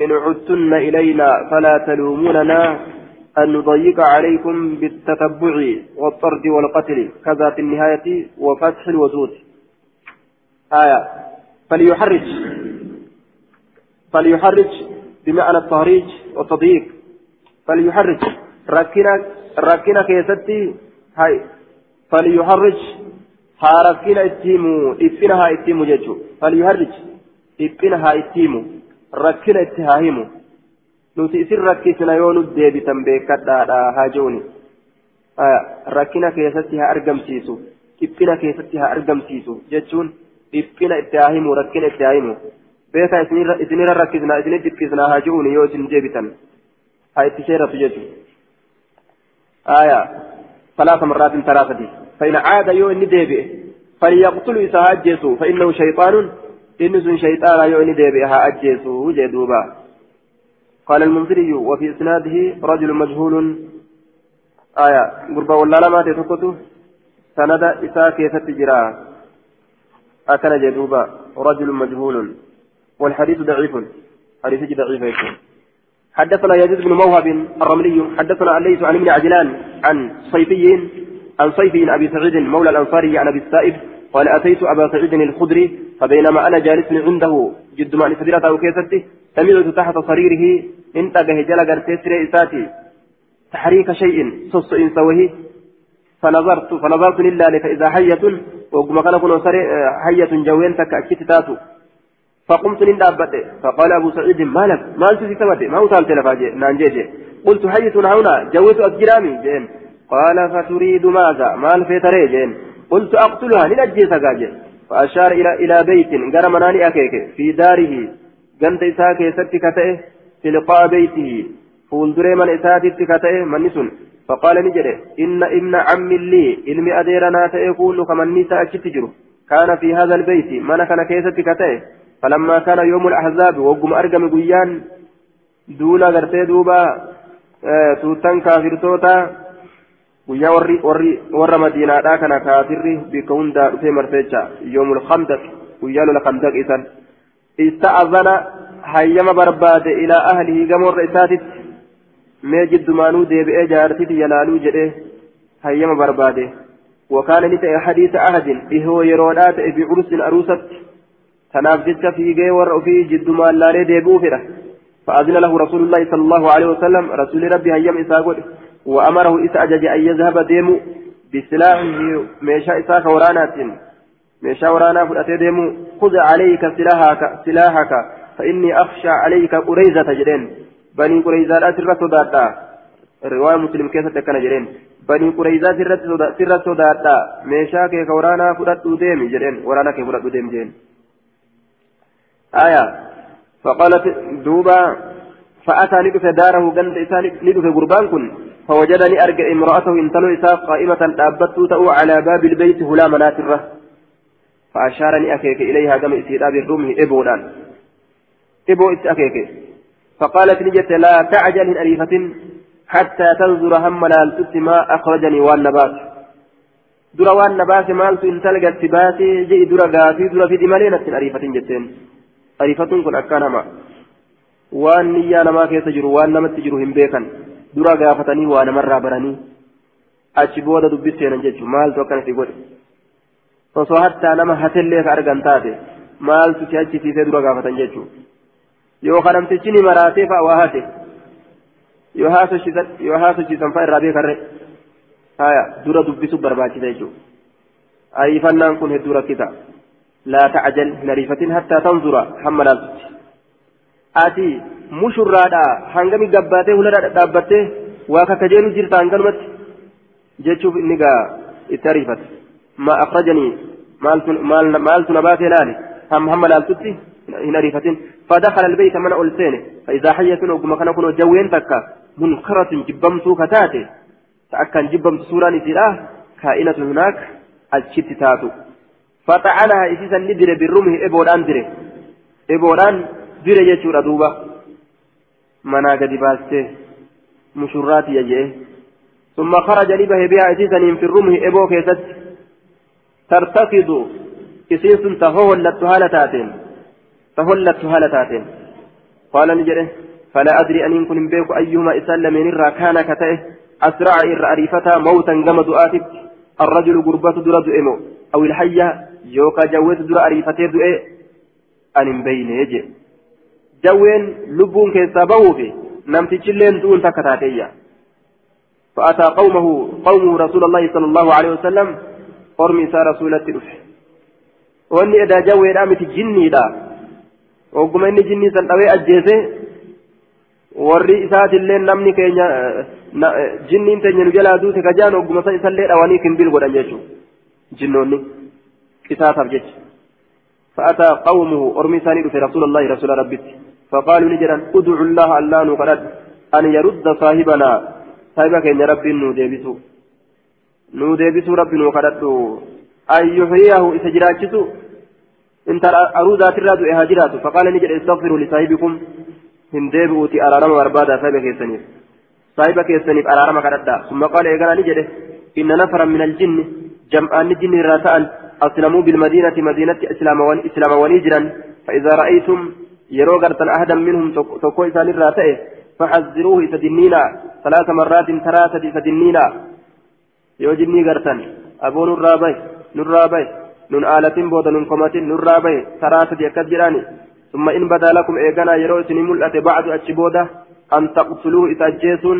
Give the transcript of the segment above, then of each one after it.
إن عدتن إلينا فلا تلوموننا أن نضيق عليكم بالتتبع والطرد والقتل كذا في النهاية وفتح الوزود آية. فليحرج. فليحرج بمعنى التهريج والتضييق. فليحرج. ركنا ركنا كيستي هاي. فليحرج. ها ركنا اتيمو. اتفنها اتيمو جيجو. فليحرج. اتفنها اتيمو. ركنا اتهاهمو nuti isin rakkisna yoo nu deebitan beekadhaadha haa jeuni rakkina keessatti haa argamsiisu dhiphina keessatti haa argamsiisu jechuun dhiphina itti haa himu rakkina itti haa himu beeka isinirra rakkisna isinit dhiphifna haa jeuni yoo isin deebitan haa itti seeratu jechuudha ثلاث مرات ثلاثة فإن عاد يو إني ديبئ فليقتل إسا أجيسو فإنه شيطان إنس شيطان يو إني ديبئ ها أجيسو جدوبا قال المنذري وفي إسناده رجل مجهول آية قربا ولا لما تتكتو سند إساء كيف تجرى أكن جدوبا رجل مجهول والحديث ضعيف حديث ضعيف حدثنا يزيد بن موهب الرملي حدثنا الليث عن ابن عجلان عن صيفي عن صيفي أبي سعيد مولى الأنصاري عن أبي السائب قال أتيت أبا سعيد الخدري فبينما أنا جالس عنده جد ما نسدرته أو كيستي سمعت تحت صريره إن تجه جل قرتي إساتي. تحريك شيء صص إن سويه فنظرت فنظرت لله فإذا حية وقم كان كن حية جوين تكأكت تاتو. فقمت لندابت فقال أبو سعيد ما لك؟ ما أنت ستمت ما وصلت لفاجئ نانجيجي قلت حية هنا جويت أسجرامي جين قال فتريد ماذا؟ ما الفتري جين قلت أقتلها لنجيسك. جين فأشار إلى إلى بيت قرمناني أكيك في داره ka ta'e tilqaa beeytihi fuulduree mana isaatitti ka ta'e manni sun faqaala ni jedhe inna ibna cammi lii ilmi adeeranaa ta'e kuunu ka manni isaa achitti jiru kaana fi hadha albeyti mana kana keessatti ka ta'e falammaa kaana yoomu lahzaabi kaafirtoota guyyaa warri warri warra madiinaadhaa kana kaafirri bikka hundaa dhufee marteecha yoomul khandaq guyyaa lola khandaq isan. استأذن هيما برباد إلى أهله جمر إساتت ما جد مانو ديبئ جارتي يلالو جده هيما برباده وكان نتأ حديث أحد إهو يرونات بعرس أروست تناف جدك في جيور وفي جد ما لا ديبو فره فأذن له رسول الله صلى الله عليه وسلم رسول ربي هيما إساقود وأمره إسأجج أن يذهب ديمو بسلاحه ميشا إساك ورانات meeshaa waraanaa fudhatee deemu خذ عليك سلاحك سلاحك فإني أخشى عليك قريزة جرين بني قريزة لا سر صداتا رواية مسلم كيف تكن جرين بني قريزة سر سر صداتا ميشا كي ورانا فرد ديم جرين ورانا كي فرد ديم جرين آية. فقالت دوبا فأتى ندف داره قند إسان ندف قربان كن. فوجدني أرجع امرأته انتلو إساق قائمة أبت تأو على باب البيت هلا مناترة. فأشارني أكيك إليها كما إسيرا بالرمه إبودان. إبو أكيك. فقالت نجت لا تعجل من أليفة حتى تنظر هم لالتت ما أخرجني والنبات waan na baase maaltu intala gatti baasee je'i dura gaafii dura fidi malee natti ariifatin jetteen ariifatuun kun akka nama waan niyyaa namaa keessa jiru waan dura gaafatanii waa namarraa baranii achi booda dubbisseenan jechuun maaltu akkanatti godhe osoo hattaa nama hatellee ka argan taate maaltu si achisiisee dura gaafatan jechuudha yoo kanamtichi ni maraatee fa'a waa hate yoo haasochiisan fa'a irraa beekarre haya dura dubbisuuf barbaachisa jechuudha ariifannaan kun hedduu rakkisa laa ta'ajal hin ariifatin hattaa tanzura hamma laaltutti ati mushurraadhaa hangami gabbaatee hularraa dhaabbattee waa kakajeelu jirta hanganumatti jechuuf inni gaa itti ariifata ما أخرجني مالت نبات لالي هم هم لالتتي هنا ريفتين فدخل البيت من أولتين فإذا حية وقم كان كنو جوين تكا منكرة جبمت كتاتي تأكن جبمت سورة نسيراه كائنة هناك الشت تاتو فطعنها إسيسا ندر بالرمه إبوران دره إبوران دره يجور دوبا منا قد باسته مشرات يجيه ثم خرج لبه بها إسيسا في الرمه إبو كيست ترتقض إسيس تهولت هالتاتين تهولت هالتاتين قال نجري فلا أدري أن يكون بيك أيهما إسال من الرا كان كتئه أسرع إر أريفتا موتا كما دؤاتك الرجل قربة در دؤمو أو الحية يوكا جوز در أريفتي دؤي أن بين يجي جوين لبون كيسا بوفي نمتي لين دون تكتاتيا فأتى قومه قومه رسول الله صلى الله عليه وسلم أرمي سا رسولة دفه واني إذا جوين آمتي جني دا وقم إني جني سنتوي أجيسي warri isaatillee namni keenya jinniin teenya nu jalaa duute ka jaan ogguma san isallee dhawanii kimbil godhan jechuudha jinnoonni qisaasaaf jecha. فأتى قومه أرمي ثاني في رسول الله رسول ربك فقالوا نجرا ادعوا الله ألا نقرد أن يرد صاحبنا صاحبك إن ربي نوديبسو نوديبسو ربي نقرد أن يحييه إسجراجسو انت أرودات الراد إهاجرات فقال نجر استغفروا لصاحبكم araarama barbaadaa saahiba keessaniif saahiba keessaniif araarama kadhadhaa summa qaala eeganaa ni jedhe inna nafaran min aljinni jam'aanni jinni irraa ta'an aslamuu bilmadiinati madiinatti islaamawanii jiran فإذا رأيتم يرو غرتن أحدا منهم تكو إسان الراتئ فحذروه إسدنينا ثلاث مرات ثلاثة إسدنينا يو جني غرتن أبو نرابي نرابي نن آلة بودا نن قمة نرابي ثلاثة يكجراني ثم إن بدا لكم إيقنا يرو سني ملأت بعد أتشبودة أن تقتلوه إساجيسون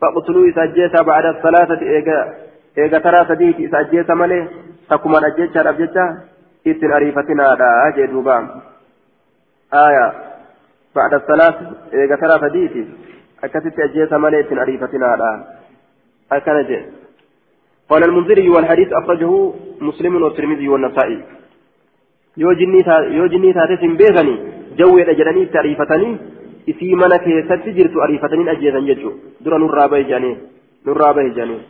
فاقتلوه إساجيسا بعد الثلاثة إيقا إيقا ترى سديك إساجيسا ملي تكما أجيسا أبجيسا إتن أريفتنا دا أجدوبا آية بعد الثلاث إيقا ترى أكتت أجيسا ملي إتن أريفتنا دا أكنجي قال المنذري والحديث أخرجه مسلم والترمذي والنسائي beekanii jawweedha jedhanii itti ariifatanii isii mana keessatti jirtu ariifatanii ajjeesan jechuudha dura nurraa bahe jedhanii nurraa bahe jedhanii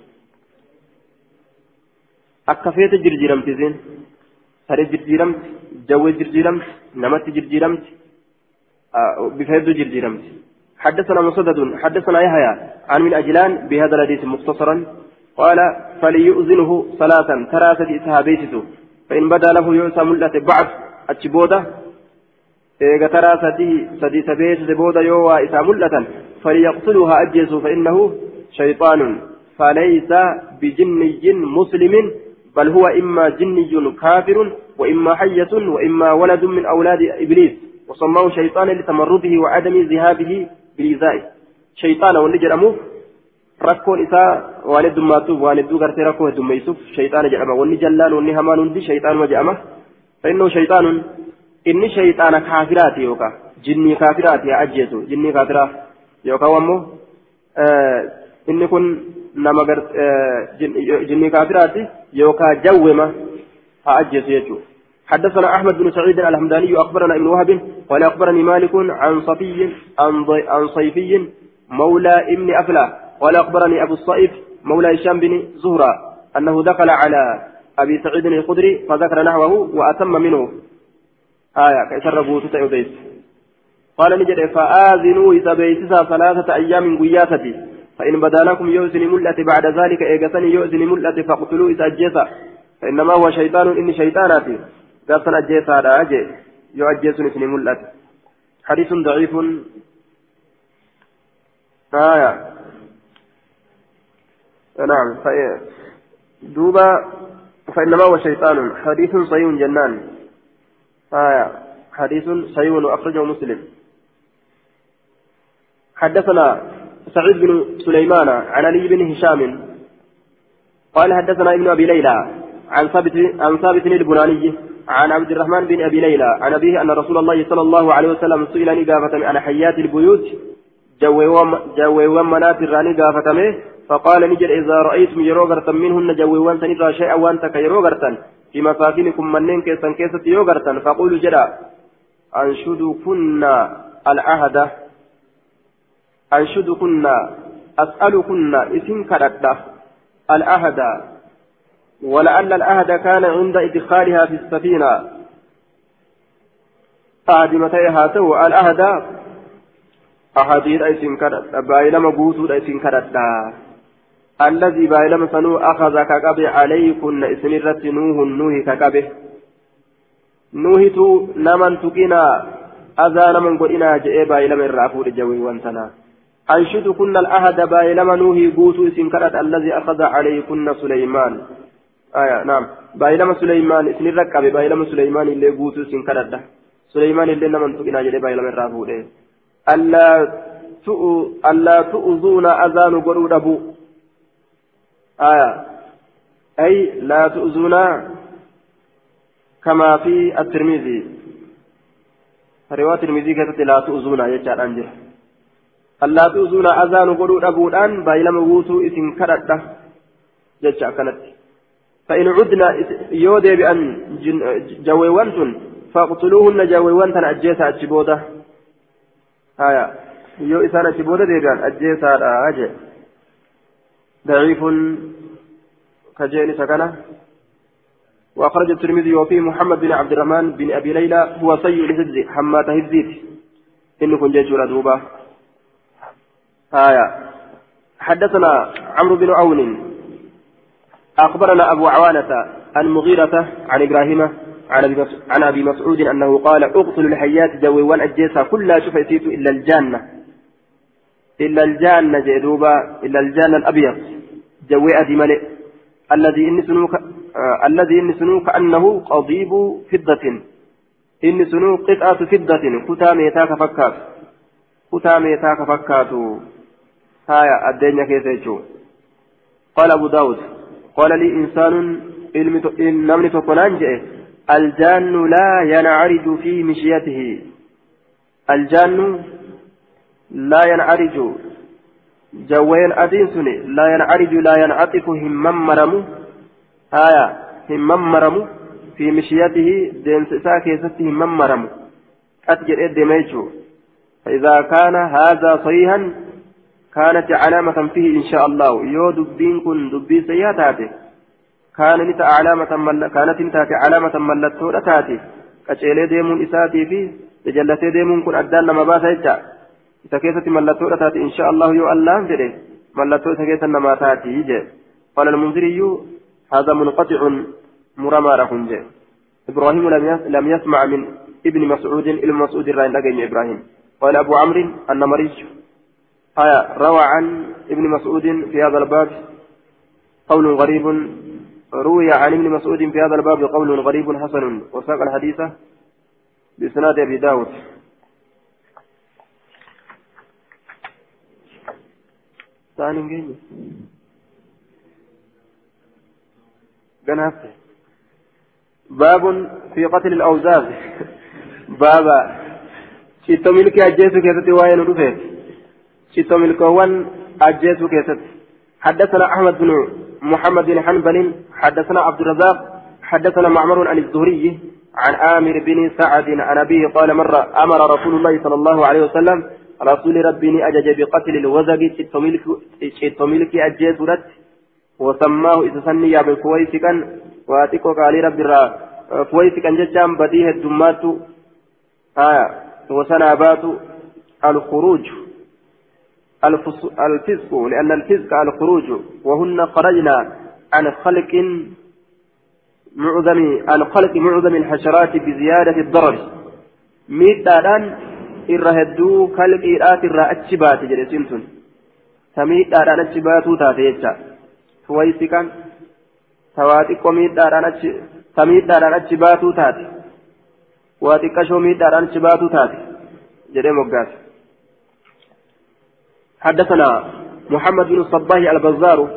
akka feete jirjiiramti isiin saree jirjiiramti jawwee jirjiiramti namatti jirjiiramti bifa hedduu jirjiiramti حدثنا مسدد حدثنا يحيى عن من أجلان بهذا الحديث مختصرا. قال فليؤذنه صلاة ثلاثة إسهابيته فإن بدا له يوسى ملة بعد أتشبودة إيغا ترى سدي سبيت سبودة يوى إسا ملة فليقتلها أجيس فإنه شيطان. فليس بجني مسلم بل هو إما جني كافر وإما حية وإما ولد من أولاد إبليس وسماه شيطانا لتمرده وعدم ذهابه بإيذائه شيطانا والنجر rakkoon isaa waan heddummaatuuf waan hedduu gartee rakkoo heddummeessuuf shayxaana jedhama wanni jallaan wanni hamaan hundi shayxaanuma jedhama fa'innoo shayxaanuun inni shayxaana kaafiraati yookaan jinnii kaafiraati haa ajjeesu jinnii kaafiraa yookaan ammoo inni kun nama jinnii kaafiraati jawwema haa ajjeesu jechuudha. حدثنا أحمد بن سعيد الحمداني أخبرنا ابن وهب قال أخبرني مالك عن صفي عن صيفي مولى ابن أفلى قال أخبرني أبو الصائف مولى هشام بن زهرة أنه دخل على أبي سعيد الخدري فذكر نحوه وأتم منه. آية بوتة يديس قال نجد فآذنوا إذا بيتسا ثلاثة أيام قياستي فإن بدا يؤذن ملة بعد ذلك إيقسني يؤذن ملة فاقتلوا إذا أجيسا. فإنما هو شيطان إني شيطاناتي قصنا أجيسا هذا أجي. يؤجيسني إثني ملة حديث ضعيف. آية. نعم دوبا فإنما هو شيطان. حديث صحيح جنان. آية. حديث صحيح أخرجه مسلم. حدثنا سعيد بن سليمان عن علي بن هشام. قال حدثنا ابن أبي ليلى عن ثابت عن ثابت البناني عن عبد الرحمن بن أبي ليلى عن أبيه أن رسول الله صلى الله عليه وسلم سئل نقافة عن حيات البيوت جويوان منات الراني قافتمه فقال نجد إذا رأيتم يروغرتا منهن جويوان سنرى شيئا وانتك يروغرتا في مساكنكم منين كيسا كيسا يوغرتا فقولوا جدا أنشدكن العهد. أنشدكن أسألكن اسم كردا العهد ولعل العهد كان عند إدخالها في السفينة. قادمتي هاتو العهد أحاديث أيسين كردا بايلما بوسود أيسين كردا الذي بايلم سنو أخذ كقبه عليكن اسم الرت نوح نوح كقبه. نوحت نمن تقنا أذان من قلنا جئ بايلما الرافور جوي وانتنا. أنشد كنا الأهد بايلما نوهي قوتو سنكرت الذي أخذ عليكن سليمان. آية نعم. بايلما سليمان إسم الركب بايلما سليمان اللي قوتو سنكرت سليمان اللي نمن تقنا جئ بايلما الرافور ألا ألا تؤذون أذان قلوا أبو. آية. أي لا تؤذون كما في الترمذي. رواية الترمذي كانت لا تؤذون يجعل أنجر ألا تؤذون أذان قلوا أبودان بايلما ووتو إسم كرده جتشا كانت فإن عدنا يودي بأن جويوانتن فاقتلوهن جويوانتن أجيسا أجبودة آية يو إسان أجبودة ديبان أجيسا أجي ضعيف كجيني سكنه وأخرج الترمذي وفيه محمد بن عبد الرحمن بن أبي ليلى هو سيء الهز حمات هزيت إنه كن جيشور دوبا آية. حدثنا عمرو بن عون. أخبرنا أبو عوانة عن مغيرة عن إبراهيم عن أبي مسعود أنه قال أقتل الحيات جوي وان أجيسها كلها شفيتيت إلا الجنة إلا الجنة جدوبا إلا الجنة الأبيض. جوي أدي ملئ. الذي إني سنوك آه الذي إن سنو كأنه قضيب فضة. إن سنو قطعة فضة. كتا ميتاك فكات. كتا ميتاك فكات هايا الدنيا كيف قال أبو داود قال لي إنسان نمني تقنان الجان لا ينعرج في مشيته. الجان لا ينعرج جوين أدين لا ينعرج لا ينعطف همم مرمو. آية هم مرمو في مشيته دين ساكي ستي هم مرمو. أتجر إدميجو فإذا كان هذا صحيحا كانت علامة فيه إن شاء الله. يو دبين كن دبي سياتاتي. كان نتا علامة مل... كانت نتاتي علامة ملتو تاتي كشيلي ديمون إساتي في تجلتي ديمون كن أدان لما باسا يجا. إذا ملتو تاتي إن شاء الله يو الله جدي ملتو إذا كيست تاتي يجي. قال المنذري هذا منقطع مرمى رهن إبراهيم لم يسمع من ابن مسعود ابن مسعود الرين لقين إبراهيم. قال أبو عمرو النمري آية روى عن ابن مسعود في هذا الباب قول غريب. روي عن ابن مسعود في هذا الباب قول غريب حسن. وساق الحديث بإسناد أبي داود. ثاني جنافه باب في قتل الأوزاز بابا شتو ملك أجيسو كيست وين رفيت شتو ملكوان أجيسو كيست حدثنا أحمد بن محمد بن حنبل حدثنا عبد الرزاق حدثنا معمر عن الزهري عن آمر بن سعد عن أبيه قال مرة أمر رسول الله صلى الله عليه وسلم رسول ربي أجج بقتل الوزق شتو ملك أجيسو رت وسماه إذا سني يا بالكويس كان واتيكو قال رب الرا كويس كان جتام بديه الدمات آية وسنابات الخروج الفسق لأن الفسق الخروج وهن خرجنا عن خلق معظم عن خلق معظم الحشرات بزيادة الضرر ميتادان irra kalqiidhaat irraa achi baate jedhe simtun samiidhaadhaan achi baatuu taate jecha tuwaysikan tawaa xiqqoo miidhaadhaan achi ta miidhaadhaan achi baatuu taate waa xiqqashoo miidhaadhaan achi baatuu taate jedhee moggaase حدثنا محمد بن الصباح البزار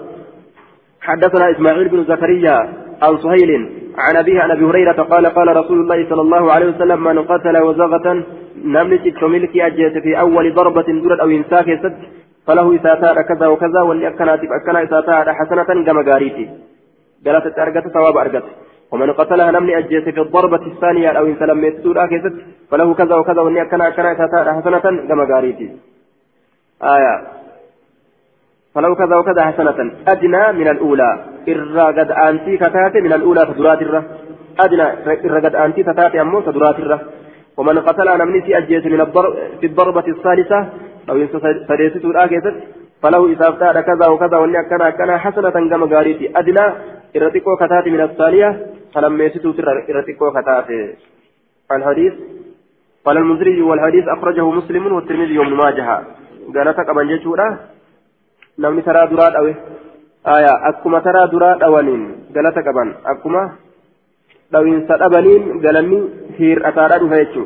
حدثنا إسماعيل بن زكريا عن سهيل عن أبيه عن أبي هريرة قال قال رسول الله صلى الله عليه وسلم من قتل وزغة نملك ملك أجيت في أول ضربة درد أو انساك سد فله إساتها كذا وكذا واللي أكنا إساتها حسنة كما قاريتي. قالت أرقت ثواب أرقت. ومن قتلها نمني أجيس في الضربة الثانية أو إن سلم يتسور فله كذا وكذا واللي أكنا أكنا إساتها حسنة كما قاريتي. آية. فلو كذا وكذا حسنة. أدنى من الأولى. إرى قد أنتي كتاتي من الأولى فدرات الرة أدنى إرى قد أنتي كتاتي أمو فدرات الرة ومن قتلها نمني في أجيس من الضرب في الضربة الثالثة. أو إن سديسته الآكيست فله إسافتها كذا وكذا وإن أكنا أكنا حسنة كما قاريتي. أدنى إرتقوا كتاتي من الثانية. فلما يسيتوا إرتقوا كتاتي. الحديث. قال المنذري والحديث أخرجه مسلم والترمذي وابن ماجه. جيشورا نمني ترى دراد أوي آية أكما ترى دراد أولين قال تقبل أكما لو إن سأبنين قالني هير أتارا دفايتشو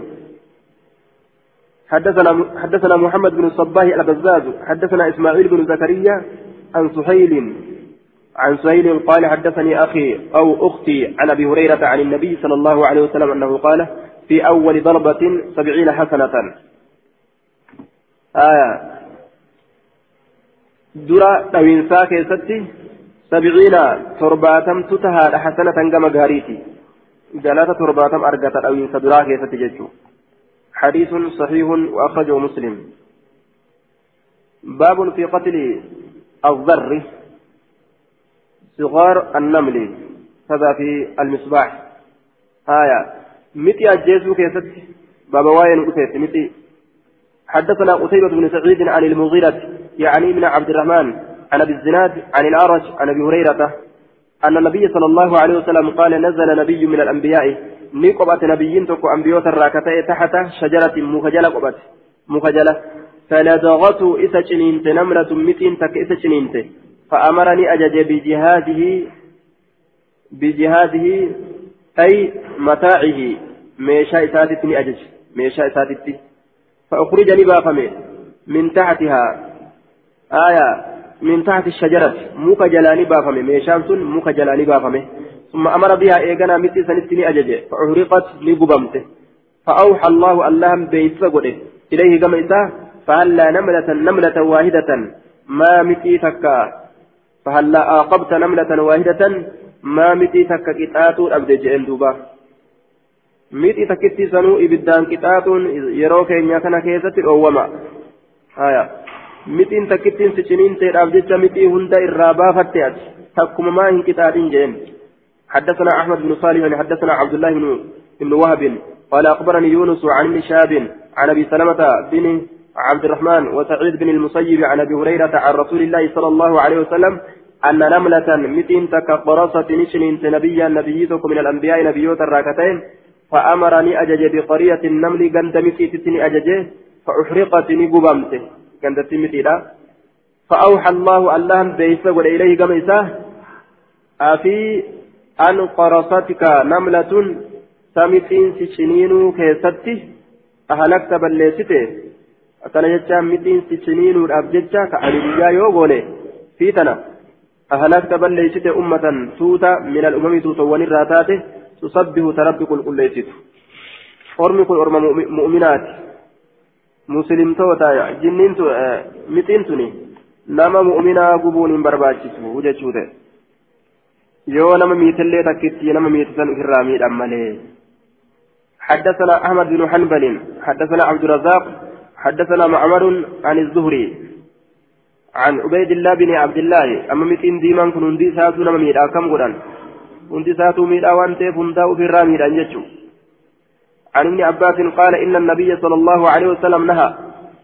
حدثنا حدثنا محمد بن الصباح البزاز حدثنا إسماعيل بن زكريا عن سهيل عن سهيل قال حدثني أخي أو أختي عن أبي هريرة عن النبي صلى الله عليه وسلم أنه قال في أول ضربة سبعين حسنة آية. درا دوينسا كيستي سبعين ترباتم تتها حسنة كما غاريتي جلالة ترباتم أرقت دوينسا درا كيستي جيتشو. حديث صحيح وأخرجه مسلم. باب في قتل الذر صغار النمل. هذا في المصباح. آية. متي أجيزو كيست بابا واين قتيت متي حدثنا قتيبة بن سعيد عن المغيرة يعني من عبد الرحمن عن أبي الزناد عن الأعرج عن أبي هريرة أن النبي صلى الله عليه وسلم قال نزل نبي من الأنبياء نقبت نبيين تكو أنبيوت الراكتة تحت شجرة مخجلة قبت مخجلة فلدغته إسا جنينت نمرة متين تك إسا جنينت فأمرني أجج بجهاده بجهاده أي متاعه ميشا إساتتني أجج ميشا إساتتي فأخرجني بافمي من تحتها. آية. من تحت الشجرة. موكا جلاني بافمي ميشان سن موكا جلاني بافمي ثم أمر بها إيغانا متي سنتني أجج فأحرقت لقبمت فأوحى الله اللهم بيتس إليه كما إساه فهلا نملة نملة واحدة؟ ما متي تكا فهلا عاقبت نملة واحدة؟ ما متي تكا كتاتو أبدي جئن دوبا متي تكتي سنو إبدان كتاتو يرو كينيا كان كيسة الأوما آية متين تكتين سجنين تيراب جيتشا متي هندا إرابا فتيات تكما ما هن كتاتين جئن حدثنا أحمد بن صالح حدثنا عبد الله بن بن وهب قال أخبرني يونس عن ابن شهاب عن أبي سلمة بن عبد الرحمن وسعيد بن المسيب عن ابي هريره عن رسول الله صلى الله عليه وسلم ان نمله متين تكبرصت نشن نبيا نبيتك من الانبياء نبيوت الراكتين فأمرني اجج بقرية النمل قند متيتني اججه فاحرقت نقبمت قند متيدا. فأوحى الله اللهم بيس واليه قميسه أفي أن قرصتك نملة سمتين سشنين كيستي. أهلكت بليسته akkana jecha mixiin sichiniinuudhaaf jecha ka ani guyyaa yoo goone fi tana ahalakta balleeysite ummatan tuuta taate tusabbihu ta rabbi qulqulleeysitu ormi kun orma mu'minaati muslimtoota jinniin mixiin tuni nama mu'minaa gubuun hin barbaachisu jechuu ta'e yoo nama miitillee takkitti nama miitisan ofirraa miidhan malee حدثنا أحمد بن حنبل حدثنا عبد الرزاق حدثنا معمر عن الزهري عن عبيد الله بن عبد الله أما متين ديمان كن هندي ساتو نما ميدا كم قران هندي ساتو ميدا وانتي فندا في الرامي رانجتشو عن ابن عباس قال إن النبي صلى الله عليه وسلم نهى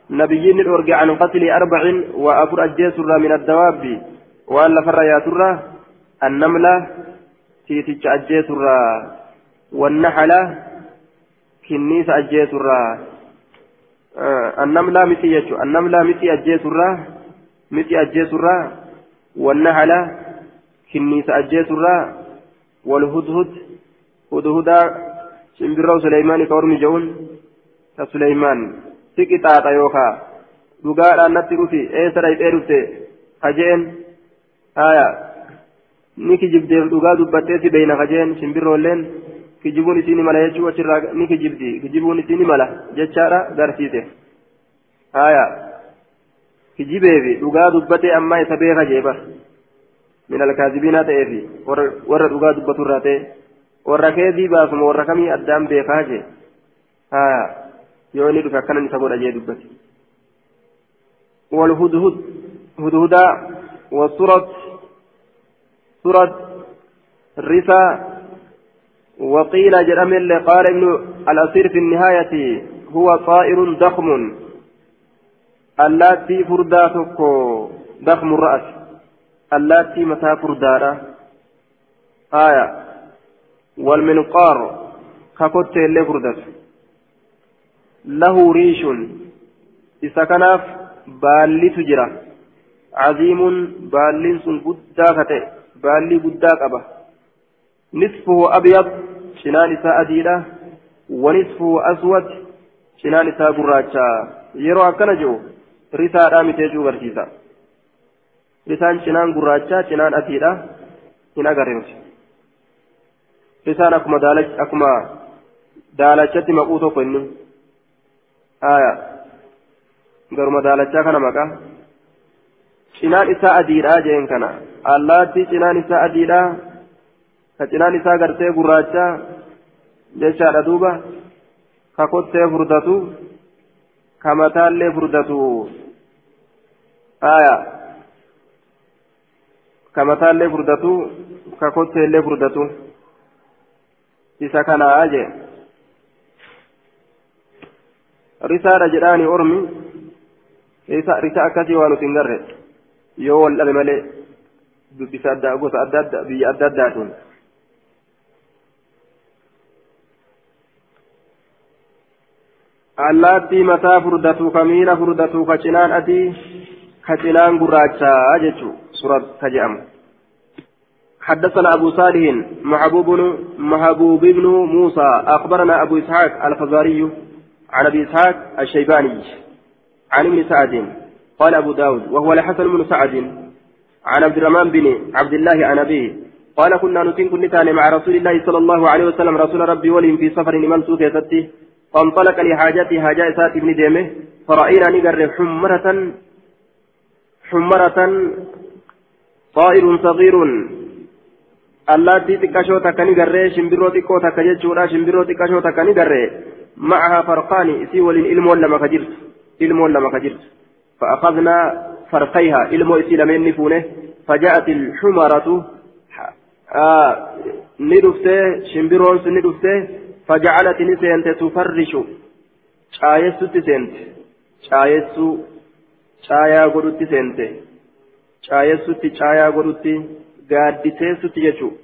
نبيين الأرجع عن قتل أربع وأفر الجسر من الدواب وأن فر يا ترى النملة تيتج الجسر والنحلة كنيس الجسر annamlaa miti jechuun annamlaa miti ajjeesurraa miti ajjeesurraa wannahala kinniisa ajjeesurraa walhudhud suleymaanii ka ormi je'uun ka suleymaan si qixaaxa yookaa dhugaadhaan natti dhufi eessa dhayxee dhufte ka je'en haya ni kijibdeef dhugaa dubbattee si beeyna ka je'en shimbirroolleen kijibuun isii ni mala jechuu achirraa ni kijibdi kijibuun isii ni mala jechaadha garsiise haya kijibeefi dhugaa dubbatee ammaa isa beeka jeeba min ta'e warra keezii baasuma warra kamii addaan beekaa jee haya yoo inni dhufe akkanan isa godha jee dubbate والهدهد هدهدا والسرد سرد الرثا وقيل جرم اللي قال ابن الأسير في النهاية هو طائر ضخم اللاتي فردا تكو ضخم الرأس اللاتي متى فردارا آية والمنقار ككوت اللي فردت له ريش إذا كناف بالي تجرى عظيم بالي سن قدا كتئ بالي قدا قبه نصفه أبيض شنان إساء أديلة ونصفه أسود شنان إساء قراجة يرو أكنا جو رساء رامتي جو برسيسا risaan cinaan gurraachaa cinaan adiidha hin agarreemti risaan akkuma akkuma daalachatti maquu tokko inni aya garuma daalachaa kana maqaa cinaan isaa adiidha jeen kana allaatti cinaan isaa adiidha ka cinaan isaa gartee gurraachaa jechaadha duuba ka kottee furdatu ka mataallee furdatu aya ka mataallee furdatu ka kotteellee furdatu isa kanaa jee risaadha jedhaani ormi risa akkasii waa nuti hin garre yoo wal dhabe malee dubbisa adda gosa adda adda biyya adda addaatiin allaattii mataa furdatu ka miila furdatu ka cinaan adii ka cinaan gurraachaa jechuu ka je'amu حدثنا أبو صالح محبوب محبوب بن موسى أخبرنا أبو إسحاق الفزاري عن أبي إسحاق الشيباني عن ابن سعد قال أبو داود وهو لحسن بن سعد. عن عبد الرحمن بن عبد الله عن أبيه قال كنا نتين كنتان مع رسول الله صلى الله عليه وسلم رسول ربي ولهم في سفر لمن سوك فانطلق لحاجته حاجة سات ابن ديمه فرأينا نقر حمرة حمرة طائر صغير. allaattii xiqqashoo takka ni garree shimbirroo xiqqoo takka jechuudha shimbirroo xiqqashoo takka معها فرقان إسي ولين إلمو لما كجرت إلمو لما كجرت فأخذنا فرقيها إلمو إسي لمن نفونه فجاءت الحمرة آه ندفته شمبرون ندفته فجعلت نسينت تفرش شايسو تسنت شايسو شايا قدوت تسنت شايسو تشايا قدوت gaaddiseessutti jechuudha.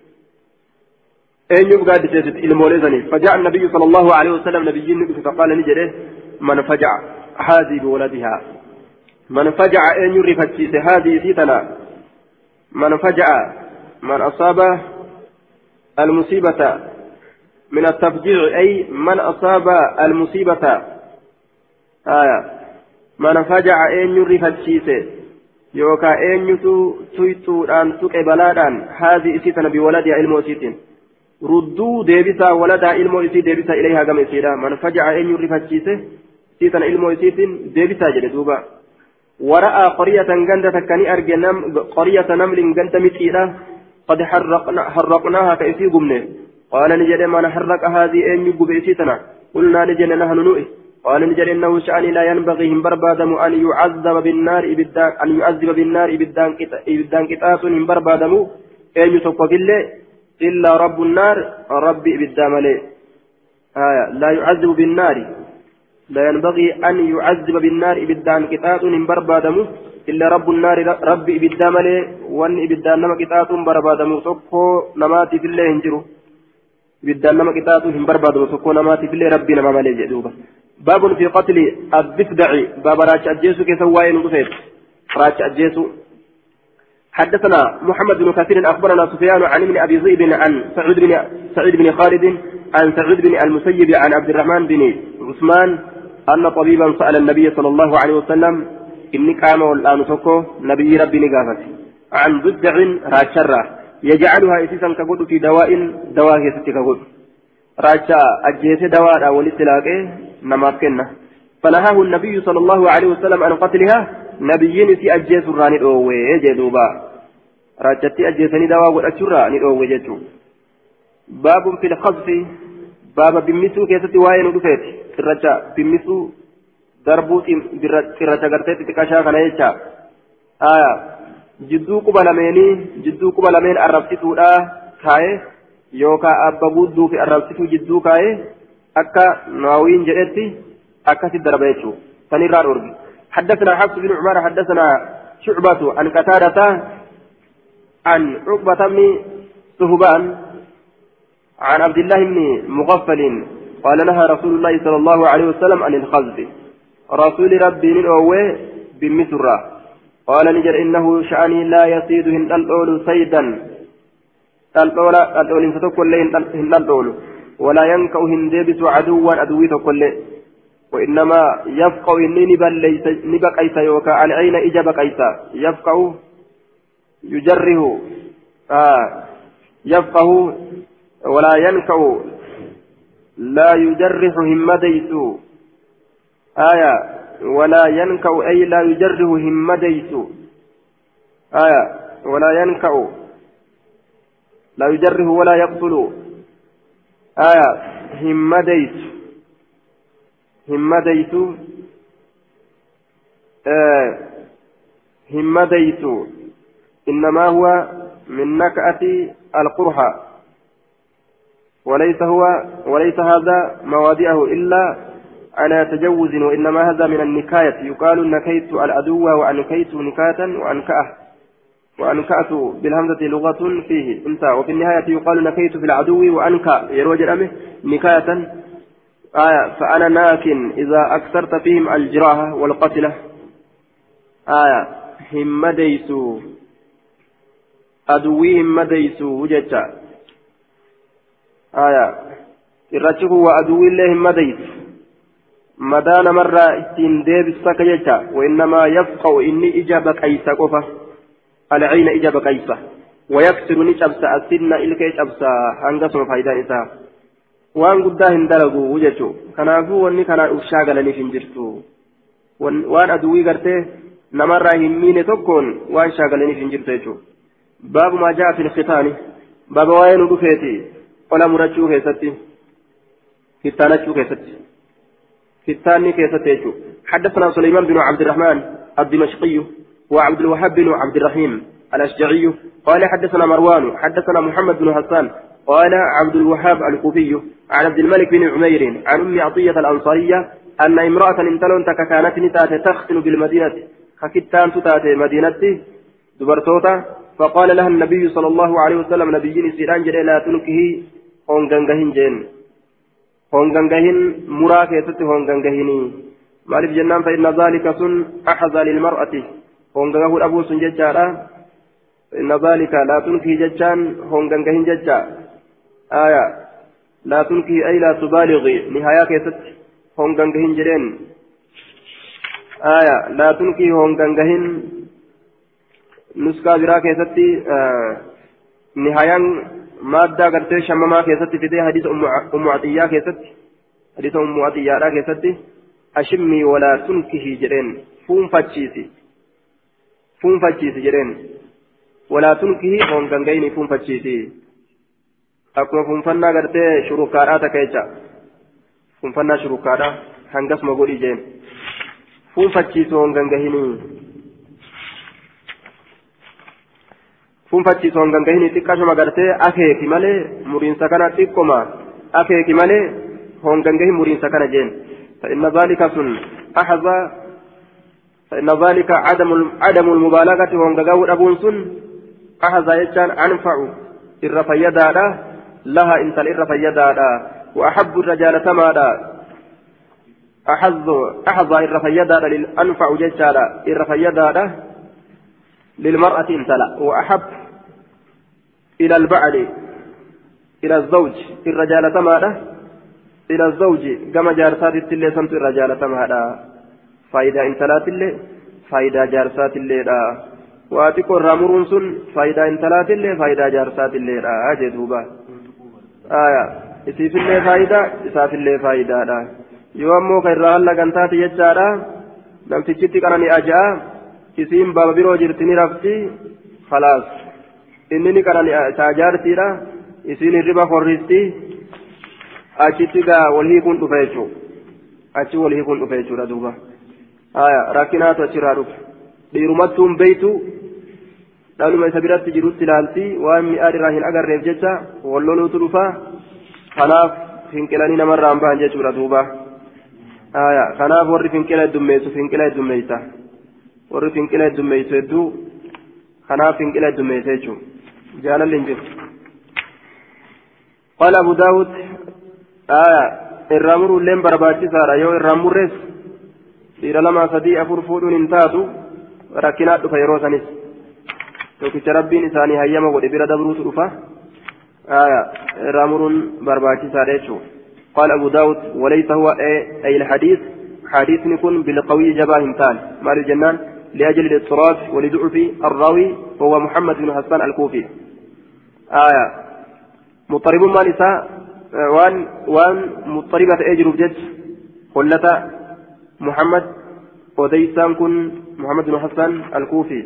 ilmoolee saniif faja'a nabiyyu sallallahu alaihi wasallam nabiyyiin ni dhufe faqaala ni jedhe man faja'a haadii biwaladihaa man faja'a eenyu rifachiise haadii isii tana man faja'a man asaaba المصيبة من التفجيع أي من أصاب المصيبة آية من فجع أن يرفع yookaan eenyutu tuytuudhaan tuqe balaadhaan haadhi isii tana biwaladiha ilmoo isiitiin rudduu deebisaa waladaa ilmoo isii deebisaa ilayhaa gama isiidha man faja'a eenyu rifachiise isii tana ilmoo isiitiin deebisaa jedhe duuba wara'aa qoryatan ganda takka ni arge qoryata namlin ganda mixiidha qad harraqnaaha ka isii gubne qaala ni jedhe man harraqa haadhi eenyu gube isii tana qulnaa ni jenne nahnu nu'i قال نجد إنه شأن لا ينبغي هم بربادم أن يعذب بالنار إبدان أن يعذب بالنار إبدان إبدان كتاس هم بربادم أن يتوقف إلا رب النار ربي إبدام لي آية. لا يعذب بالنار. لا ينبغي أن يعذب بالنار إبدان كتاس هم بربادم إلا رب النار ربي إبدام لي وأن إبدان نما كتاس بربادم تقو نماتي في الله هنجرو إبدان نما كتاس هم بربادم تقو نماتي في الله ربي نما مالي جدوبا باب في قتل الضفدع باب راج أجيسو كيف وين نقصير راج أجيسو. حدثنا محمد بن كثير أخبرنا سفيان عن ابن أبي ذئب عن سعيد بن سعيد بن خالد عن سعيد بن المسيب عن عبد الرحمن بن عثمان أن طبيبا سأل النبي صلى الله عليه وسلم إني قام والآن تكو نبي ربي نقافت عن ضدع راشرة يجعلها إسيسا كقول في دواء دواء يستي كقول راشا أجيس دواء ولسلاقه نماف كنا فنهاه النبي صلى الله عليه وسلم عن قتلها نبيين في أجيس الراني أوه جدوبا راجتي أجيسني دوا والأشرة أوه جدو باب في الخصف باب بمسو كيستي واين ودفت سرجة بمسو darbuu cirracha gartee xixiqqashaa kana jecha aya jidduu quba lameenii jidduu quba lameen arrabsituudha kaaye yookaan abba gudduu fi arrabsituu jidduu akka ناوين جئتي أكثر دربيته فنرى الأرض حدثنا حفص بن عمر حدثنا شعبة عن قتادة عن عقبة بن صهبان عن عبد الله بن مغفل قال نهى رسول الله صلى الله عليه وسلم عن الخزف رسول ربي نووي بمثل قال نجر إنه شأني لا يصيد هن الأول سيدا الأول الأول فتقول هن الأول ولا ينكأ هن ديبس عدوا عدوي تقول وإنما يفقه إني نبا قيسا يوكا. العين إجاب قيسا؟ يفقه يجره. آه. يفقه ولا ينكأ. لا يجرح همديس. آية. ولا ينكأ أي لا يجرح همديس. آية. ولا ينكأ. لا يجرح ولا يقتل. آية همديس همديس آه همديس إنما هو من نكأة القرحة وليس هو وليس هذا مواضعه إلا على تجوز وإنما هذا من النكاية. يقال نكيت العدو وأنكيت نكاة وأنكأه. وأنكأت بالهمزة لغة فيه. انت وفي النهاية يقال نكيت في العدو وأنكأ يروج الأمه نكاية. آية فأنا ناكن إذا أكثرت فيهم الجراحة والقتلة. آية هم مديسو أدويهم مديسو جتا آية الرجل هو أدو الله مديت مدان مرة إتين ديب السكيجة وإنما يفقه إني إجابة كيسة قفة العين إجابة كيسة ويكسر نجبس السن إلك يجبس هنقص فايدة إساء kanaafuu wanni kana shaagalaniif hin jirtu waan aduwwii gartee namarraa hin miine tokkoon waan shaagalaniif hin jirtu jechuudha baabu maa ja'a fil khitaani baaba waa'ee nu dhufeeti qola murachuu keessatti kittaanachuu keessatti kittaanni keessatti jechuudha حدثنا سليمان بن عبد الرحمن الدمشقي وعبد الوهاب بن عبد الرحيم الأشجعي. قال حدثنا مروان حدثنا محمد بن حسان. قال عبد الوهاب الكوفي عن عبد الملك بن عمير عن أم عطية الأنصارية أن امرأة انتلون كانت نتات تختن بالمدينة ككتان تتات مدينتي دبرتوتا. فقال لها النبي صلى الله عليه وسلم نبيين سيران جري لا تنكه hongangahin jeen hongangahin muraa keessatti hongangahinii maaliif jennaan fa'inna zaalika sun axaza dhabuu sun jechaadha fa'inna zaalika laa tunkii jechaan hongangahin jecha aya laa tunkii ay laa tubaaligi nihayaa keessatti hongangahin jedheen aya laa tunkii hongangahin nuskaa biraa keessatti nihayaan مادة قرتي شمما كيستي في حديث أم عطية كيستي حديث أم عطية كيستي أشمي ولا تنكه جرين فون فون فتشيسي جرين ولا تنكه هون غنغيني فون فتشيسي akkuma funfannaa gartee shurukaadhaa takka jecha funfannaa shurukaadhaa hangasuma godhi jeen fuunfachiisu hongangahinii funfachiisu hongangahini xiqqashuma gartee akeeki malee muriinsa kana xiqqoma akeeki malee hongangahi muriinsa kana jeen فإن ذلك سن أحظى فإن ذلك عدم عدم المبالغة هونغاو أبون سن. أحظى يجان أنفع الرفيدا لها إنت الرفيدا وأحب الرجال تمادا أحظ أحظى الرفيدا أنفع ججالا الرفيدا للمرأة انتلا وأحب إلى البعل إلى الزوج. الرجال تمادا إلى الزوج. كما جارسات اللي سمت الرجال تمادا فايدة انتلات اللي فايدة جارسات اللي دا واتكو رامرون سن فايدة انتلات اللي فايدة جارسات اللي دا أجي دوبا آية isiif illee faayidaa isaaf illee faayidaadha yoo ammoo kan irraa hallagan taate jechaadha namtichitti qanani aja'a isiin baaba biroo jirti ni rafti khalaas inni ni qanani isaa jaartiidha isiin hirriba korristi achitti gaa wal hiikuun dhufa jechuudha achi wal hiikuun dhufa jechuudha duuba beeytu dhaluma isa biratti jirutti ilaalti waan mi'aan irraa hin agarreef jecha wal loluutu dhufa kanaaf finqilanii namarraan bahan jechuudha duuba haya kanaaf warri finqila heddummeessu finqila heddummeeysa warri finqila heddummeeysu hedduu kanaaf finqila heddummeessa jechuudha jaalalli hin jiru قال أبو داود آية irraa muruulleen barbaachisaadha yoo irraa murrees dhiira lamaa sadii afur fuudhuun hin taatu rakkinaa dhufa yeroo sanis tokkicha rabbiin isaanii hayyama godhe bira dabruutu dhufa irraa muruun barbaachisaadha jechuudha قال أبو داود وليس هو أي الحديث حديث يكون بالقوي جباه انتان مال الجنان لأجل الاضطراب ولضعف الراوي وهو محمد بن حسان الكوفي آية مضطرب ما نساء وان وان مضطربة أجر بجد قلة محمد وديسان كن محمد بن حسان الكوفي.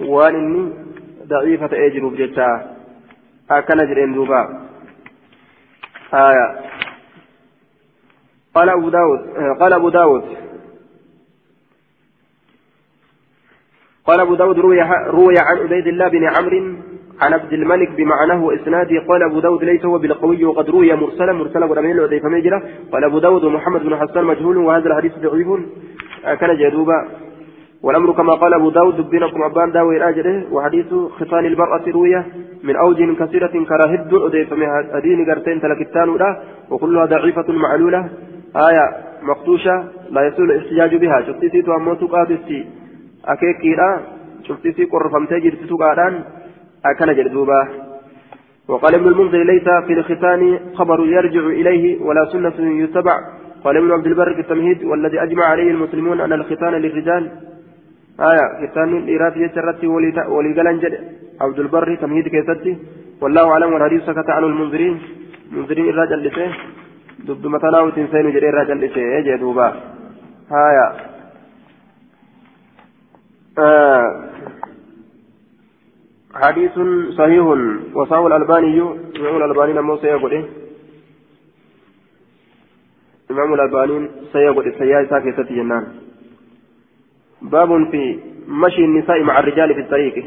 وان إني ضعيفة أجر بجد أكن جرين دوبا. آية. قال أبو داود قال أبو داود. قال أبو داود روي, روي عن عبيد الله بن عمرو عن عبد الملك بمعناه وإسناده قال أبو داود ليس هو بالقوي وقد روي مرسلا مرسلا ولم وضيف مجرى قال أبو داود ومحمد بن حسان مجهول وهذا الحديث ضعيف. كان جدوبا. والأمر كما قال أبو داود بينكم أبان داوي راجله وحديث ختان المرأة روية من أوج كثيرة كراهد أضيف من أدين قرتين تلكتان وكلها ضعيفة معلولة. آية مقطوشة لا يسول الاحتجاج بها. شفتي سيتو أموتو قادستي akeekiidha cuftisii qorrofamtee jirti tuqaadhaan akkana jedhe duuba وقال ابن المنذر ليس في الختان خبر يرجع إليه ولا سنة يتبع. قال ابن عبد البر في التمهيد والذي أجمع عليه المسلمون أن الختان للرجال. آية ختان الإيرات يسرت جد. عبد البر تمهيد كيستي. والله أعلم والحديث سكت عنه المنذرين. منذرين الرجل لسه دب متناو تنسين جري الرجل لسه يجي دوبا آية. آه. حديث صحيح. وصاه الألباني إمام الألباني نمو سيقول إيه إمام الألباني سيقول سيئة ساكتة جنان باب في مشي النساء مع الرجال في الطريق.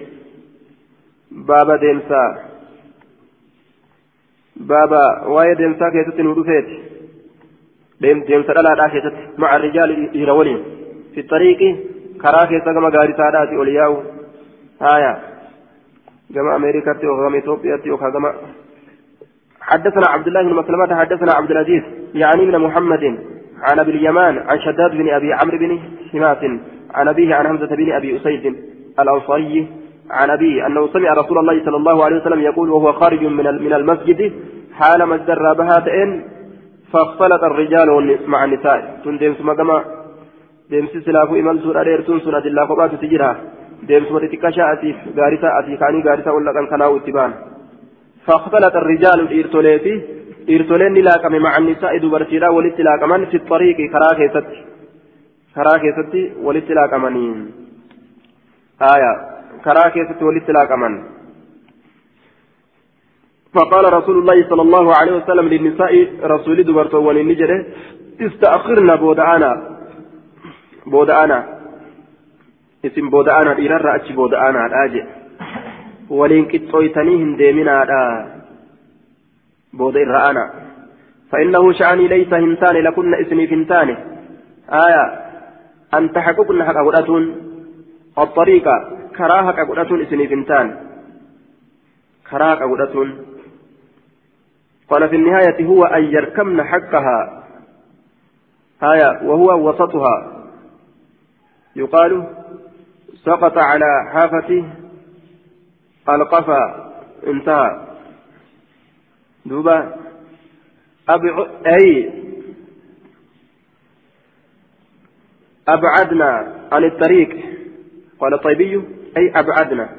باب ديمسا بابا واي ديمسا كيست ودفيت ديمسا لا كيست مع الرجال إلى في الطريق karaa keessa gama gaarisaadhaati ol yaa'u yookaan gama itoophiyaatti yookaan gama حدثنا عبد الله بن مسلمة حدثنا عبد العزيز يعني من محمد عن أبي اليمان عن شداد بن أبي عمرو بن حماس عن أبيه عن حمزة بن أبي أسيد الأنصاري عن أبيه أنه سمع رسول الله صلى الله عليه وسلم يقول وهو خارج من المسجد حال مجد بهاتين فاختلط الرجال مع النساء. تندم ثم deemsi silaafuu imaltuudha dheertuun sun adillaa kophaatutti jira deemsuma xixiqqaa sha'atiif gaarisaa asii kaanii gaarisaa ol dhaqan kanaa'u itti ba'an فاختلط الرجال إرتوليتي إرتولين لاقم مع النساء دبرتيرا ولت لاقمن في الطريق كراكي ستي كراكي ستي ولت لاقمنين آية كراكي ستي ولت لاقمن فقال رسول الله صلى الله عليه وسلم للنساء رسول دبرتو وللنجرة استأخرنا بودعانا aanaa. Isin booda aanaa dhiirarra achi booda aanaadhaa je waliin qixxooytanii hin deeminaadha. Booda irra aanaa فإنه شأني ليس هنتان لكن اسمي فنتان آية أن تحققن حق قدرتون الطريقة كراهة قدرتون اسمي فنتان كراهة قدرتون قال في النهاية هو أن يركمن حقها آية وهو وسطها يقال سقط على حافة القفا انتهى. دوبا أبع... أي أبعدنا عن الطريق. قال الطيبي أي أبعدنا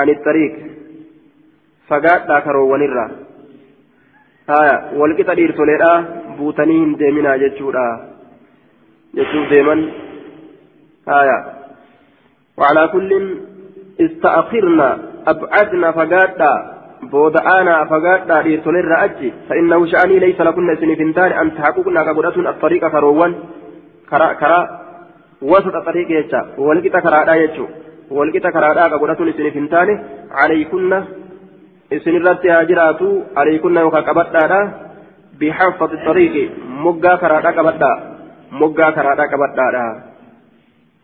عن الطريق. فقال ذاكروا ونرى. آية والقطع ديرتوليرا بوتنين ديمنا جتشورا. جتشور ديمن. آية وعلى كل استأخرنا أبعدنا فقادا بودعانا فقادا ليرتولين رأجي فإنه شأني ليس لكن سنفنتان أن تحققنا كقدرة الطريق فروان كرا كرا وسط الطريق يجا والكتا كرادا يجو والكتا كرادا كقدرة سنفنتان عليكن jiraatu alaykunna yookaan qabadhaadha bixanfati xariiqi moggaa karaadhaa qabadhaa moggaa karaadhaa qabadhaadha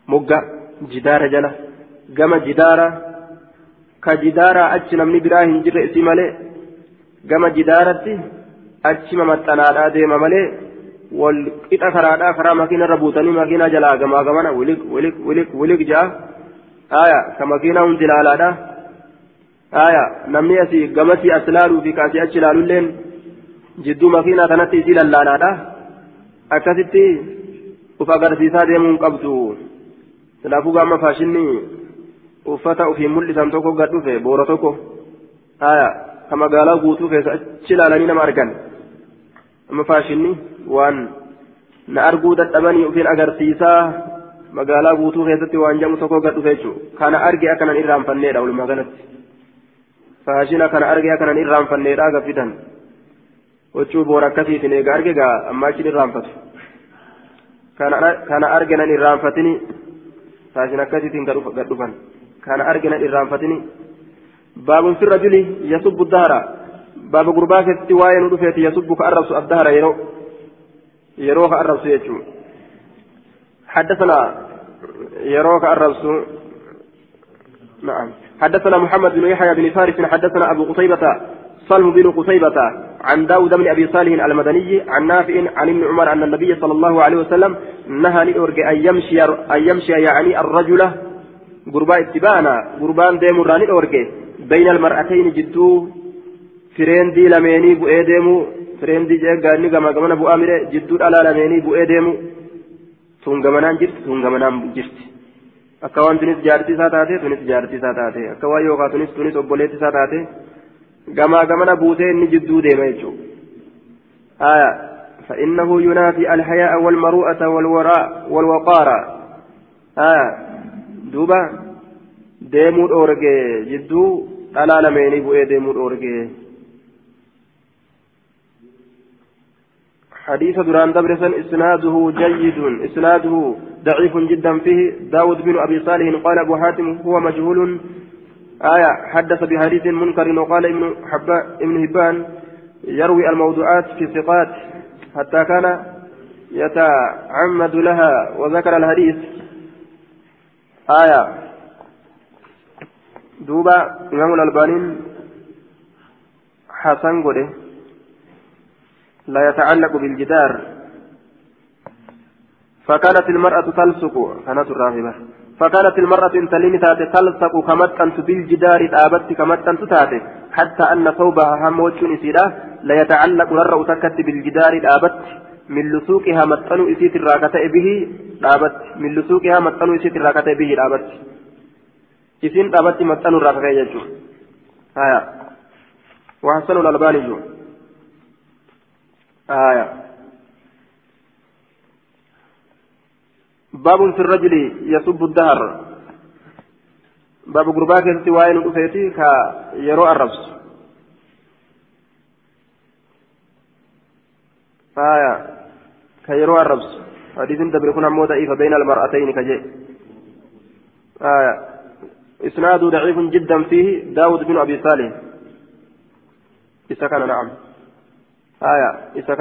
mogga jidaara jala gama jidaara ka jidaara achi namni biraa hin jirre isii malee gama jidaaratti achi mamaxxanaadhaa deema malee والقطع كرادا كرا مكينة ربوتني مكينة جلا كما كمان ولك ولك ولك ولك جاء آية كمكينة هم جلالا آية نمني أسي قمتي أسلالو في كاسي أجلالو لين جدو مكينة تنتي سيلا لانا akkasitti uf agarsiisaa deemuun qabdu silaafuu gaama faashinni uffata ofiin mul'isan tokko gad dhufe boora tokko haya ka magaalaa guutuu keessa achi ilaalanii nama argan amma faashinni waan na arguu dadhabanii ofiin agarsiisaa magaalaa guutuu keessatti waan jamu tokko gad dhufe jechuudha kana arge akkanan irraanfanneedha walumaa galatti faashina kana arge akkanan irraanfanneedha gafidan huccuu boora akkasiitiin eega arge ammaa achiin irraanfatu kana argenan irraanfatini kana argenan irraanfatini baabun fi rajuli yasubbu dahara baaba gurbaa keessatti waa'ee nu dhufeeti yasubbu ka arrabsu addahara yeroo yeroo ka arrabsu jechuun حدثنا يروك الربس نعم حدثنا محمد بن يحيى بن فارس حدثنا أبو قتيبة صلم بن قتيبة عن داود بن أبي صالح المدني عن نافع عن ابن عمر أن النبي صلى الله عليه وسلم نهى لأرجع أن يمشي أن يمشي يعني الرجل قربان اتبانا قربان ديم راني أرجع. بين المرأتين جدو فرين دي لميني بؤي ديمو فرين دي جاء قال نقام قمنا بؤ أمير جدو ألا لميني بؤي ديمو. تون قمنان جرت تون قمنان جرت akka waan tunis jaartii isaa taate tunis jaartii isaa taate akka waan yookaan gamaa gamana buutee inni jidduu deema فإنه ينافي الحياء والمروءة والوراء والوقار آية دوبا ديمو أورجي جدو ألا لميني بؤي ديمو أورجي حديث دران دبرسن إسناده جيد إسناده ضعيف جدا فيه داود بن أبي صالح قال أبو حاتم هو مجهول آية حدث بحديث منكر وقال ابن حبان ابن هبان يروي الموضوعات في ثقات حتى كان يتعمد لها وذكر الحديث. آية. دوبا إمام الألباني حسن قده لا يتعلق بالجدار. فكانت المرأة تلصق. كانت الراهبة فكانت المرأة انتلين تاتي تلصق كمتنت بالجدار آبت كمتنت تاتي حتى أن ثوبها هم وجه سيدا لا يتعلق نرى تكت بالجدار آبت من لسوقها متن إسيت الراكتة به آبت من لسوقها متن إسيت الراكتة به آبت إسين آبت متن الراكتة يجو آية. وحسن الألباني جو. آية. باب في الرجل يسب الدهر. باب غربا كنتي وين دفيتي كا يرو الربس. آية كيرو الربس. حديث دبر كنا مو ضعيف بين المرأتين كجي. آية إسناد ضعيف جدا فيه داود بن أبي صالح. إذا نعم. آية إذا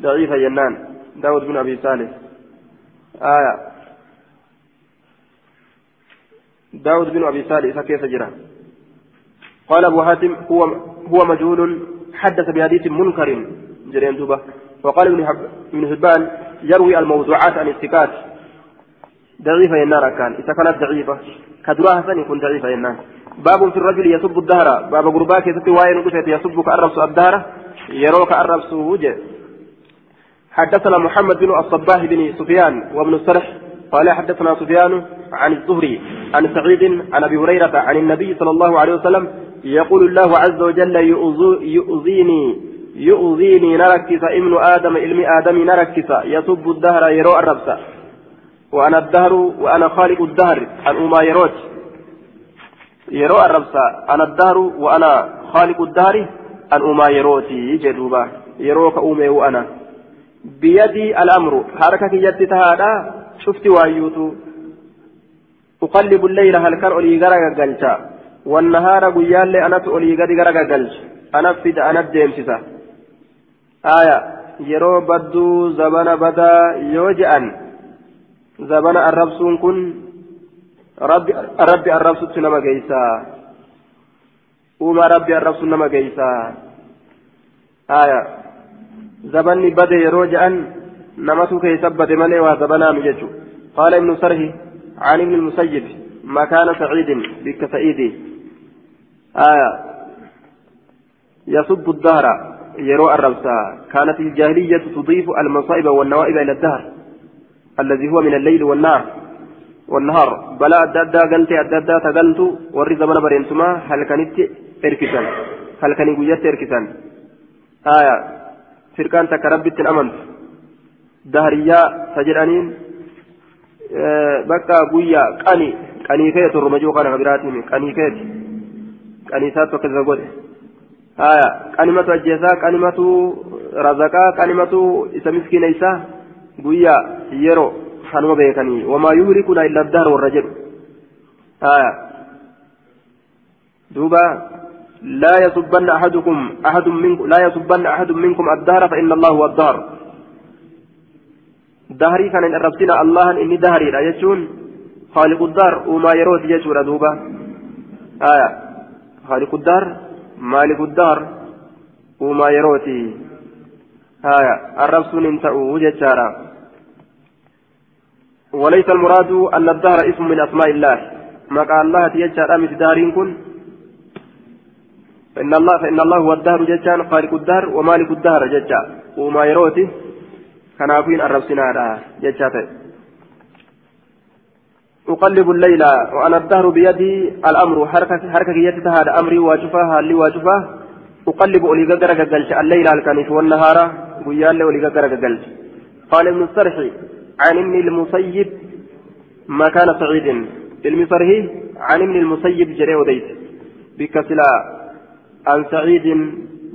ضعيفة جنان داود بن أبي صالح. آية. داود بن أبي صالح كيف جرى؟ قال أبو حاتم هو هو مجهول حدث بحديث منكر. جرين دوبة وقال ابن حب ابن حبان يروي الموضوعات عن الثقات. ضعيفة ينار كان. إذا كانت ضعيفة كدراها سن يكون ضعيفة ينار باب في الرجل يسب الدهر. باب غرباك يسب واين يسب كأربس الدهر. يروك أربس وجه حدثنا محمد بن الصباح بن سفيان وابن السرح قال حدثنا سفيان عن الزهري عن سعيد عن أبي هريرة عن النبي صلى الله عليه وسلم يقول الله عز وجل يؤذيني يؤذيني نركس ابن آدم علم آدم نركس يسب الدهر يروى الربس وأنا الدهر وأنا خالق الدهر عن اما يروت يروى الربس أنا الدهر وأنا خالق الدهر عن اما يروتي جدوبا يروك امي وأنا. بيدي الأمر حركة يدي تهادا شفت وايوتو أقلب الليل هل كان أولي غرق قلتا والنهار قيال لي أنا أولي غرق قلت أنا فد أنا ديمسسا آية yeroo badduu zabana badaa yoo je'an zabana arrabsuun kun rabbi arrabsutti nama geeysaa uumaa rabbi arrabsuun nama geeysaa aya زبني بدا يروج أن نمتو كي ملي وزبنا مججو قال ابن سره عن ابن المسيب مكان سعيد بك سعيدي آية يصب الدهر يروى الرمسا كانت الجاهلية تضيف المصائب والنوائب إلى الدهر الذي هو من الليل والنهار والنهار بلا أدادا قلت أدادا تقلت ورد زمن برينتما هل كانت إركسان هل كان يقول إركسان آية فركان تكربت الأمن دهريا سجرانين آه بكا قويا قني قني كيت الرمجو قنا كبيراتهم قني كيت قني ساتو كذا قول آية كلمة أجيسا كلمة رزقا كلمة إسا مسكين إسا قويا يرو حنو بيكني. وما يهلكنا إلا الدهر والرجل. آية. دوبا لا يصبن أحدكم أحد منكم لا يصبن أحد منكم الدهر فإن الله هو الدهر. دهري كان إن الله إني دهري لا يجون. خالق الدار وما يروت يجور دوبا. آية. خالق الدار مالك الدار وما يروتي آية. الرب انتهوا ججارا وليس المراد أن الدهر اسم من أسماء الله. ما قال الله تيجار أمس دارين كن؟ فإن الله فإن الله هو الدهر ججان خالق الدهر ومالك الدهر ججا وما يروتي كنافين الرب سنارا ججاته أقلب الليل وأنا الدهر بيدي الأمر. حركة حركة يدي هذا أمري واجفها اللي واجفها أقلب أولي قدرك قلت الليل الكنيف والنهار ويا اللي أولي قدرك قلت قال ابن السرح عن ابن المسيب ما كان سعيد. المصرح عن ابن المسيب جري وديت. بكسلا عن سعيد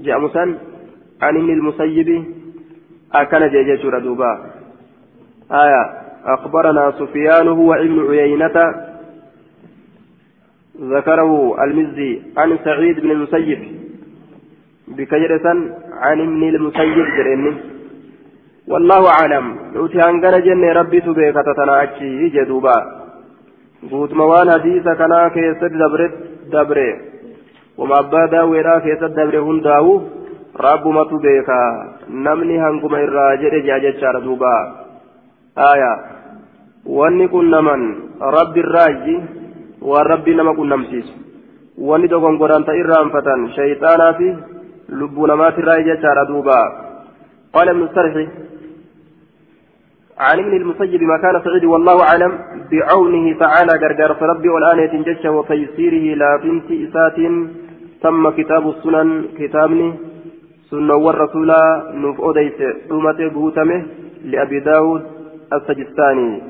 جاء مسن عن ابن المسيب أكن جيجي دوبا. آية أخبرنا سفيان هو ابن عيينة. ذكره المزي عن سعيد بن المسيب. بكجرة عن ابن المسيب جريني. والله أعلم. نوتي أنقنا جنة ربي تبيك تتناعشي جدوبا. قوت موان حديث كنا كيست دبرت دبره. وما أبدا ويرا كيست دبره هنداو رب ما تبيك نمني هنكم الراجل جاجة دوبا آية wanni kun naman rabbi irraaji waan rabbi nama qunnamsiisu wanni dogongodhaan ta irraanfatan shayxaanaa fi lubbuu namaatirraa jechaadha duuba qaala ibnu sarxi عن ابن المسيب ما كان سعيد والله أعلم بعونه تعالى غرغر ربي والآن يتنجش وتيسيره لا بنت إسات تم كتاب السنن كتابني سنة والرسول نف أديس ثمة بوتمه لأبي داود السجستاني.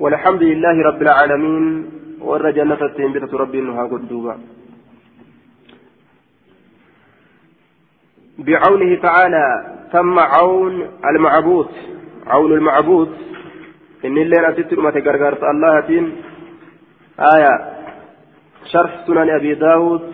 والحمد لله رب العالمين والرجنة التنبية ربي إنها قدوبا بعونه تعالى تم عون المعبود. عون المعبود. إن الليلة تترمى تقرقرت الله تين. آية. شرح سنن أبي داود.